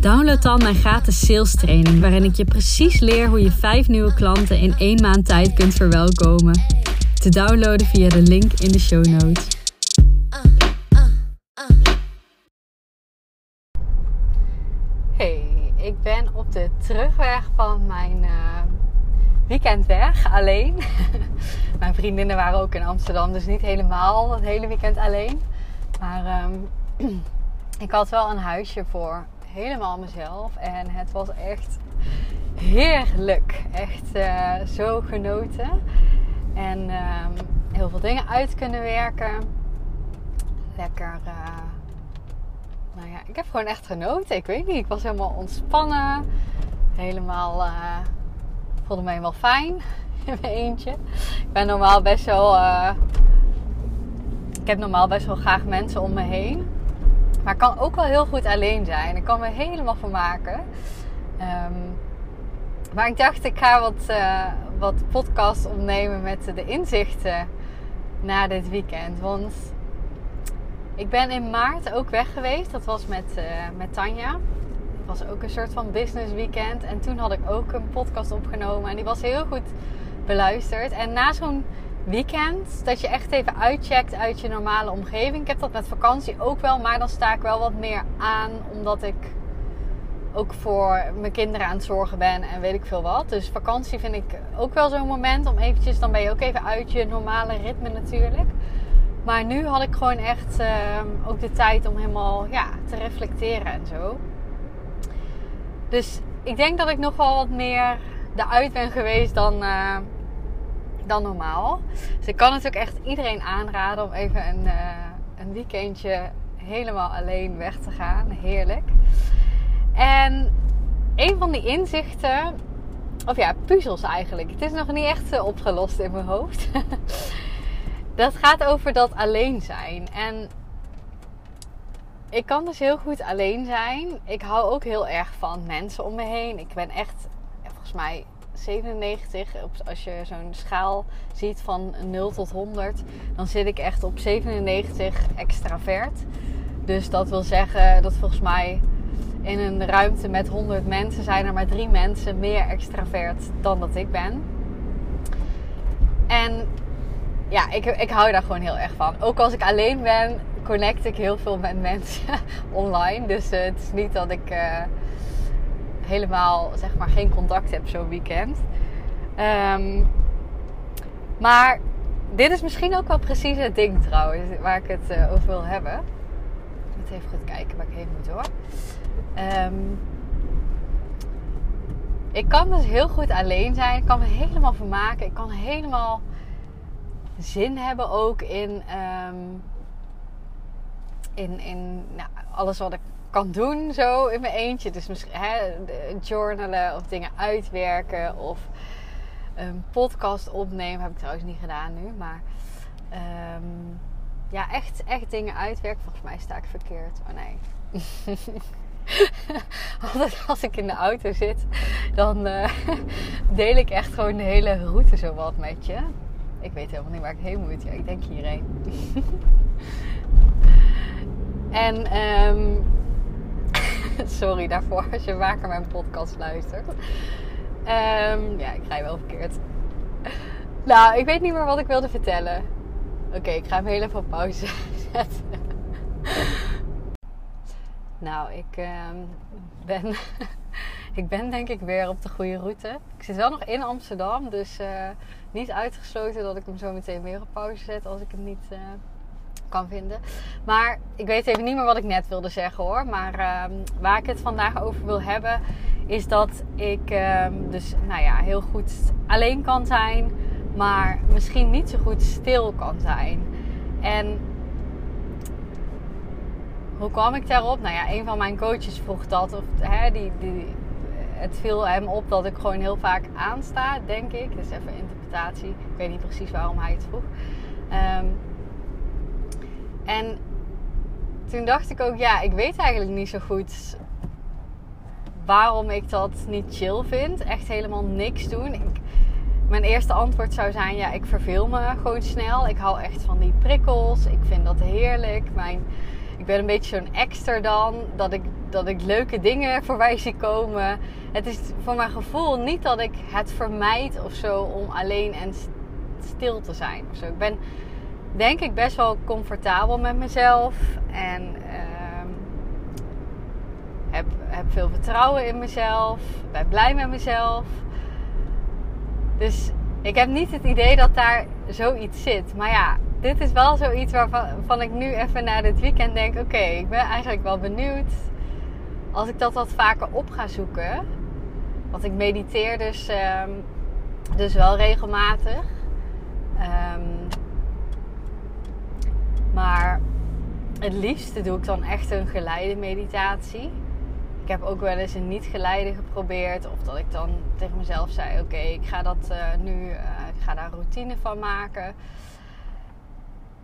download dan mijn gratis sales training, waarin ik je precies leer hoe je vijf nieuwe klanten in één maand tijd kunt verwelkomen. Te downloaden via de link in de show notes. Hey, ik ben op de terugweg van mijn uh, weekend weg, alleen. mijn vriendinnen waren ook in Amsterdam, dus niet helemaal het hele weekend alleen. Maar um, ik had wel een huisje voor helemaal mezelf. En het was echt heerlijk. Echt uh, zo genoten. En uh, heel veel dingen uit kunnen werken. Lekker. Uh, nou ja, ik heb gewoon echt genoten. Ik weet niet, ik was helemaal ontspannen. Helemaal. Uh, voelde me helemaal fijn in mijn eentje. Ik ben normaal best wel. ik heb normaal best wel graag mensen om me heen. Maar kan ook wel heel goed alleen zijn. Ik kan me helemaal vermaken. Um, maar ik dacht, ik ga wat, uh, wat podcast opnemen met de inzichten na dit weekend. Want ik ben in maart ook weg geweest. Dat was met, uh, met Tanja. Het was ook een soort van business weekend. En toen had ik ook een podcast opgenomen. En die was heel goed beluisterd. En na zo'n weekend. Dat je echt even uitcheckt uit je normale omgeving. Ik heb dat met vakantie ook wel, maar dan sta ik wel wat meer aan. Omdat ik ook voor mijn kinderen aan het zorgen ben en weet ik veel wat. Dus vakantie vind ik ook wel zo'n moment om eventjes, dan ben je ook even uit je normale ritme natuurlijk. Maar nu had ik gewoon echt uh, ook de tijd om helemaal ja, te reflecteren en zo. Dus ik denk dat ik nog wel wat meer eruit ben geweest dan, uh, dan normaal. Dus ik kan natuurlijk echt iedereen aanraden om even een, uh, een weekendje helemaal alleen weg te gaan. Heerlijk. En een van die inzichten, of ja, puzzels eigenlijk. Het is nog niet echt uh, opgelost in mijn hoofd. dat gaat over dat alleen zijn. En ik kan dus heel goed alleen zijn. Ik hou ook heel erg van mensen om me heen. Ik ben echt, volgens mij, 97. Als je zo'n schaal ziet van 0 tot 100, dan zit ik echt op 97 extravert. Dus dat wil zeggen dat volgens mij in een ruimte met 100 mensen zijn er maar drie mensen meer extravert dan dat ik ben. En ja, ik, ik hou daar gewoon heel erg van. Ook als ik alleen ben, connect ik heel veel met mensen online. Dus uh, het is niet dat ik uh, helemaal zeg maar geen contact heb zo'n weekend. Um, maar dit is misschien ook wel precies het ding trouwens, waar ik het uh, over wil hebben. Ik moet even goed kijken waar ik heen moet hoor. Um, ik kan dus heel goed alleen zijn. Ik kan me helemaal vermaken. Ik kan helemaal zin hebben ook in, um, in, in nou, alles wat ik kan doen zo in mijn eentje. Dus misschien hè, journalen of dingen uitwerken of een podcast opnemen. Heb ik trouwens niet gedaan nu. Maar um, ja, echt, echt dingen uitwerken. Volgens mij sta ik verkeerd. Oh nee. Altijd als ik in de auto zit, dan uh, deel ik echt gewoon de hele route zo wat met je. Ik weet helemaal niet waar ik heen moet. Ja, ik denk hierheen. en um, sorry daarvoor als je vaker mijn podcast luistert. Um, ja, ik rij wel verkeerd. Nou, ik weet niet meer wat ik wilde vertellen. Oké, ik ga hem heel even op pauze zetten. Nou, ik uh, ben, ik ben denk ik weer op de goede route. Ik zit wel nog in Amsterdam, dus uh, niet uitgesloten dat ik hem zo meteen weer op pauze zet als ik hem niet uh, kan vinden. Maar ik weet even niet meer wat ik net wilde zeggen hoor. Maar uh, waar ik het vandaag over wil hebben, is dat ik ehm, dus nou ja, heel goed alleen kan zijn, maar misschien niet zo goed stil kan zijn. En hoe kwam ik daarop? Nou ja, een van mijn coaches vroeg dat. Of, hè, die, die, het viel hem op dat ik gewoon heel vaak aansta, denk ik. Dus even interpretatie. Ik weet niet precies waarom hij het vroeg. Ehm, en toen dacht ik ook, ja, ik weet eigenlijk niet zo goed waarom ik dat niet chill vind. Echt helemaal niks doen. Mijn eerste antwoord zou zijn: ja, ik verveel me gewoon snel. Ik hou echt van die prikkels. Ik vind dat heerlijk. Mijn, ik ben een beetje zo'n extra dan. Dat ik, dat ik leuke dingen voorbij zie komen. Het is voor mijn gevoel niet dat ik het vermijd of zo om alleen en stil te zijn. Zo. Ik ben denk ik best wel comfortabel met mezelf. En uh, heb, heb veel vertrouwen in mezelf. Ben blij met mezelf. Dus ik heb niet het idee dat daar zoiets zit. Maar ja, dit is wel zoiets waarvan ik nu even na dit weekend denk: oké, ik ben eigenlijk wel benieuwd. Als ik dat wat vaker op ga zoeken. Want ik mediteer dus, um, dus wel regelmatig. Um, maar het liefste doe ik dan echt een geleide meditatie. Ik heb ook wel eens een niet geleide geprobeerd. Of dat ik dan tegen mezelf zei: Oké, ik ga dat uh, nu, uh, ik ga daar routine van maken.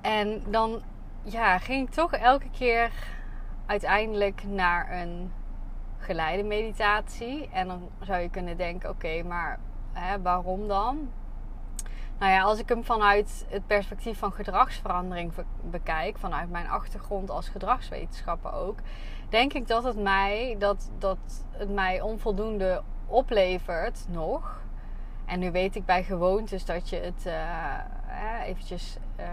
En dan ja, ging ik toch elke keer uiteindelijk naar een geleide meditatie. En dan zou je kunnen denken: Oké, maar hè, waarom dan? Nou ja, als ik hem vanuit het perspectief van gedragsverandering bekijk, vanuit mijn achtergrond als gedragswetenschapper ook, denk ik dat het mij, dat, dat het mij onvoldoende oplevert nog. En nu weet ik bij gewoontes dat je het uh, eventjes uh,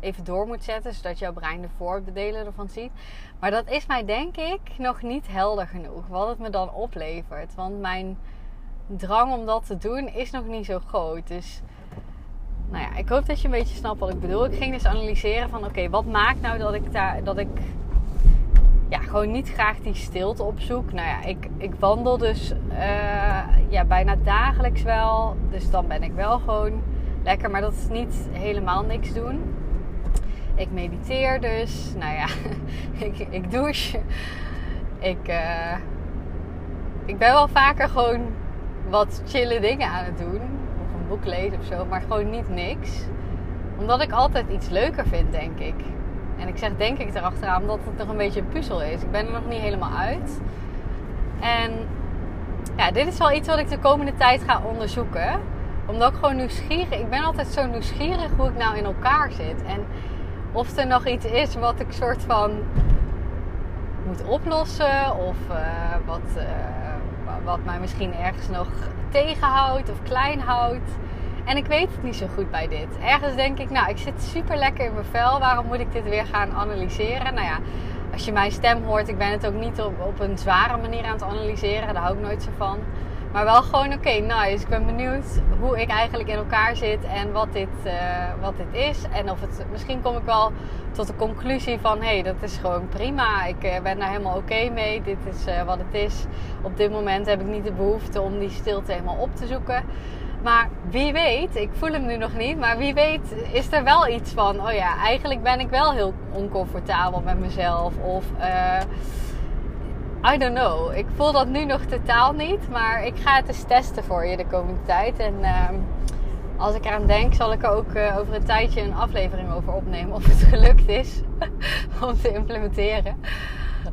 even door moet zetten, zodat jouw brein de voordelen ervan ziet. Maar dat is mij denk ik nog niet helder genoeg, wat het me dan oplevert. Want mijn drang om dat te doen is nog niet zo groot. Dus nou ja, ik hoop dat je een beetje snapt wat ik bedoel. Ik ging dus analyseren van oké, wat maakt nou dat ik daar dat ik ja, gewoon niet graag die stilte opzoek. Nou ja, ik, ik wandel dus uh, ja, bijna dagelijks wel. Dus dan ben ik wel gewoon lekker. Maar dat is niet helemaal niks doen. Ik mediteer dus. Nou ja, ik, ik douche. Ik, uh, ik ben wel vaker gewoon wat chille dingen aan het doen. Of een boek lezen of zo. Maar gewoon niet niks. Omdat ik altijd iets leuker vind, denk ik. En ik zeg denk ik erachteraan omdat het nog een beetje een puzzel is. Ik ben er nog niet helemaal uit. En ja, dit is wel iets wat ik de komende tijd ga onderzoeken. Omdat ik gewoon nieuwsgierig... Ik ben altijd zo nieuwsgierig hoe ik nou in elkaar zit. En of er nog iets is wat ik soort van moet oplossen. Of uh, wat... Uh, wat mij misschien ergens nog tegenhoudt of klein houdt. En ik weet het niet zo goed bij dit. Ergens denk ik, nou, ik zit super lekker in mijn vel. Waarom moet ik dit weer gaan analyseren? Nou ja, als je mijn stem hoort, ik ben het ook niet op, op een zware manier aan het analyseren. Daar hou ik nooit zo van. Maar wel gewoon, oké, nice. Ik ben benieuwd hoe ik eigenlijk in elkaar zit en wat dit, uh, wat dit is. En of het, misschien kom ik wel tot de conclusie van, hé, hey, dat is gewoon prima. Ik uh, ben daar helemaal oké mee. Dit is uh, wat het is. Op dit moment heb ik niet de behoefte om die stilte helemaal op te zoeken. Maar wie weet, ik voel hem nu nog niet, maar wie weet is er wel iets van, oh ja, eigenlijk ben ik wel heel oncomfortabel met mezelf. Of I don't know. Ik voel dat nu nog totaal niet. Maar ik ga het eens testen voor je de komende tijd. En uh, als ik eraan denk, zal ik er ook uh, over een tijdje een aflevering over opnemen. Of het gelukt is om te implementeren.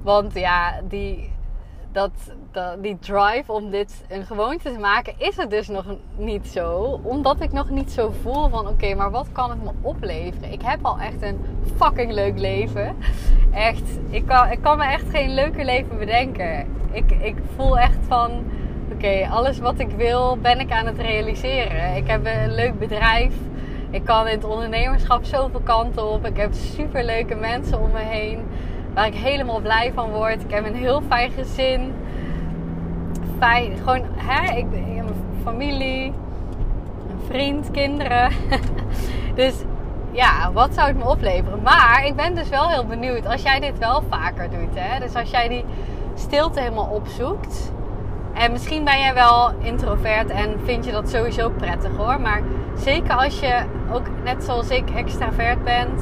Want ja, die, dat, dat, die drive om dit een gewoonte te maken, is het dus nog niet zo. Omdat ik nog niet zo voel van oké, maar wat kan het me opleveren? Ik heb al echt een fucking leuk leven. Echt, ik kan, ik kan me echt geen leuker leven bedenken. Ik, ik voel echt van oké, alles wat ik wil ben ik aan het realiseren. Ik heb een leuk bedrijf. Ik kan in het ondernemerschap zoveel kanten op. Ik heb super leuke mensen om me heen waar ik helemaal blij van word. Ik heb een heel fijn gezin. Fijn, gewoon, hè, ik, heb een familie, een vriend, kinderen. dus ja, wat zou het me opleveren? Maar ik ben dus wel heel benieuwd als jij dit wel vaker doet. Hè? Dus als jij die stilte helemaal opzoekt. En misschien ben jij wel introvert en vind je dat sowieso prettig hoor. Maar zeker als je ook net zoals ik extravert bent,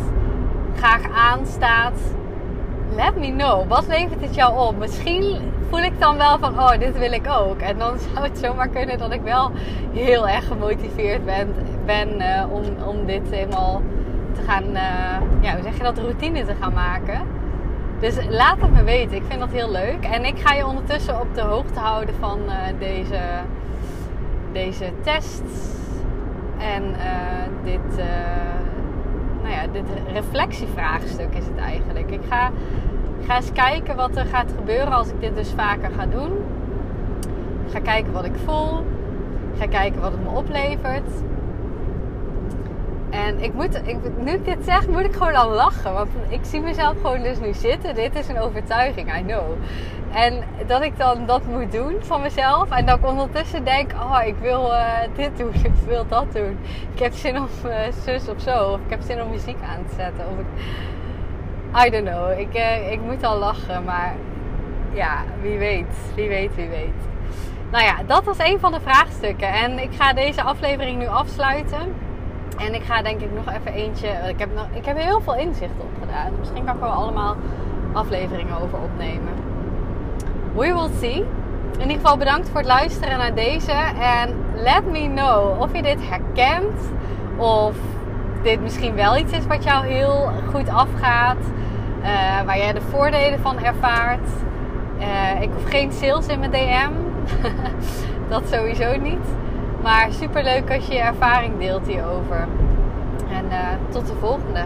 graag aanstaat let me know. Wat levert het jou op? Misschien voel ik dan wel van, oh, dit wil ik ook. En dan zou het zomaar kunnen dat ik wel heel erg gemotiveerd ben, ben uh, om, om dit helemaal te gaan, uh, ja, hoe zeg je dat, routine te gaan maken. Dus laat het me weten. Ik vind dat heel leuk. En ik ga je ondertussen op de hoogte houden van uh, deze, deze test. En dit, ja, dit reflectievraagstuk is het eigenlijk. Ik ga ga eens kijken wat er gaat gebeuren als ik dit dus vaker ga doen. Ga kijken wat ik voel. Ga kijken wat het me oplevert. En ik moet, ik, nu ik dit zeg, moet ik gewoon al lachen. Want ik zie mezelf gewoon dus nu zitten. Dit is een overtuiging, I know. En dat ik dan dat moet doen van mezelf. En dat ik ondertussen denk, oh, ik wil uh, dit doen. Ik wil dat doen. Ik heb zin om uh, zus of zo. Of ik heb zin om muziek aan te zetten. Of ik, I don't know. Ik, uh, ik moet al lachen, maar ja, wie weet. Wie weet, wie weet. Nou ja, dat was een van de vraagstukken. En ik ga deze aflevering nu afsluiten. En ik ga denk ik nog even eentje. Ik heb, nog, ik heb heel veel inzicht op gedaan. Misschien kan ik er wel allemaal afleveringen over opnemen. We will see. In ieder geval bedankt voor het luisteren naar deze. En let me know of je dit herkent. Of dit misschien wel iets is wat jou heel goed afgaat. Uh, waar jij de voordelen van ervaart. Uh, ik hoef geen sales in mijn DM. dat sowieso niet. Maar super leuk als je je ervaring deelt hierover. En uh, tot de volgende.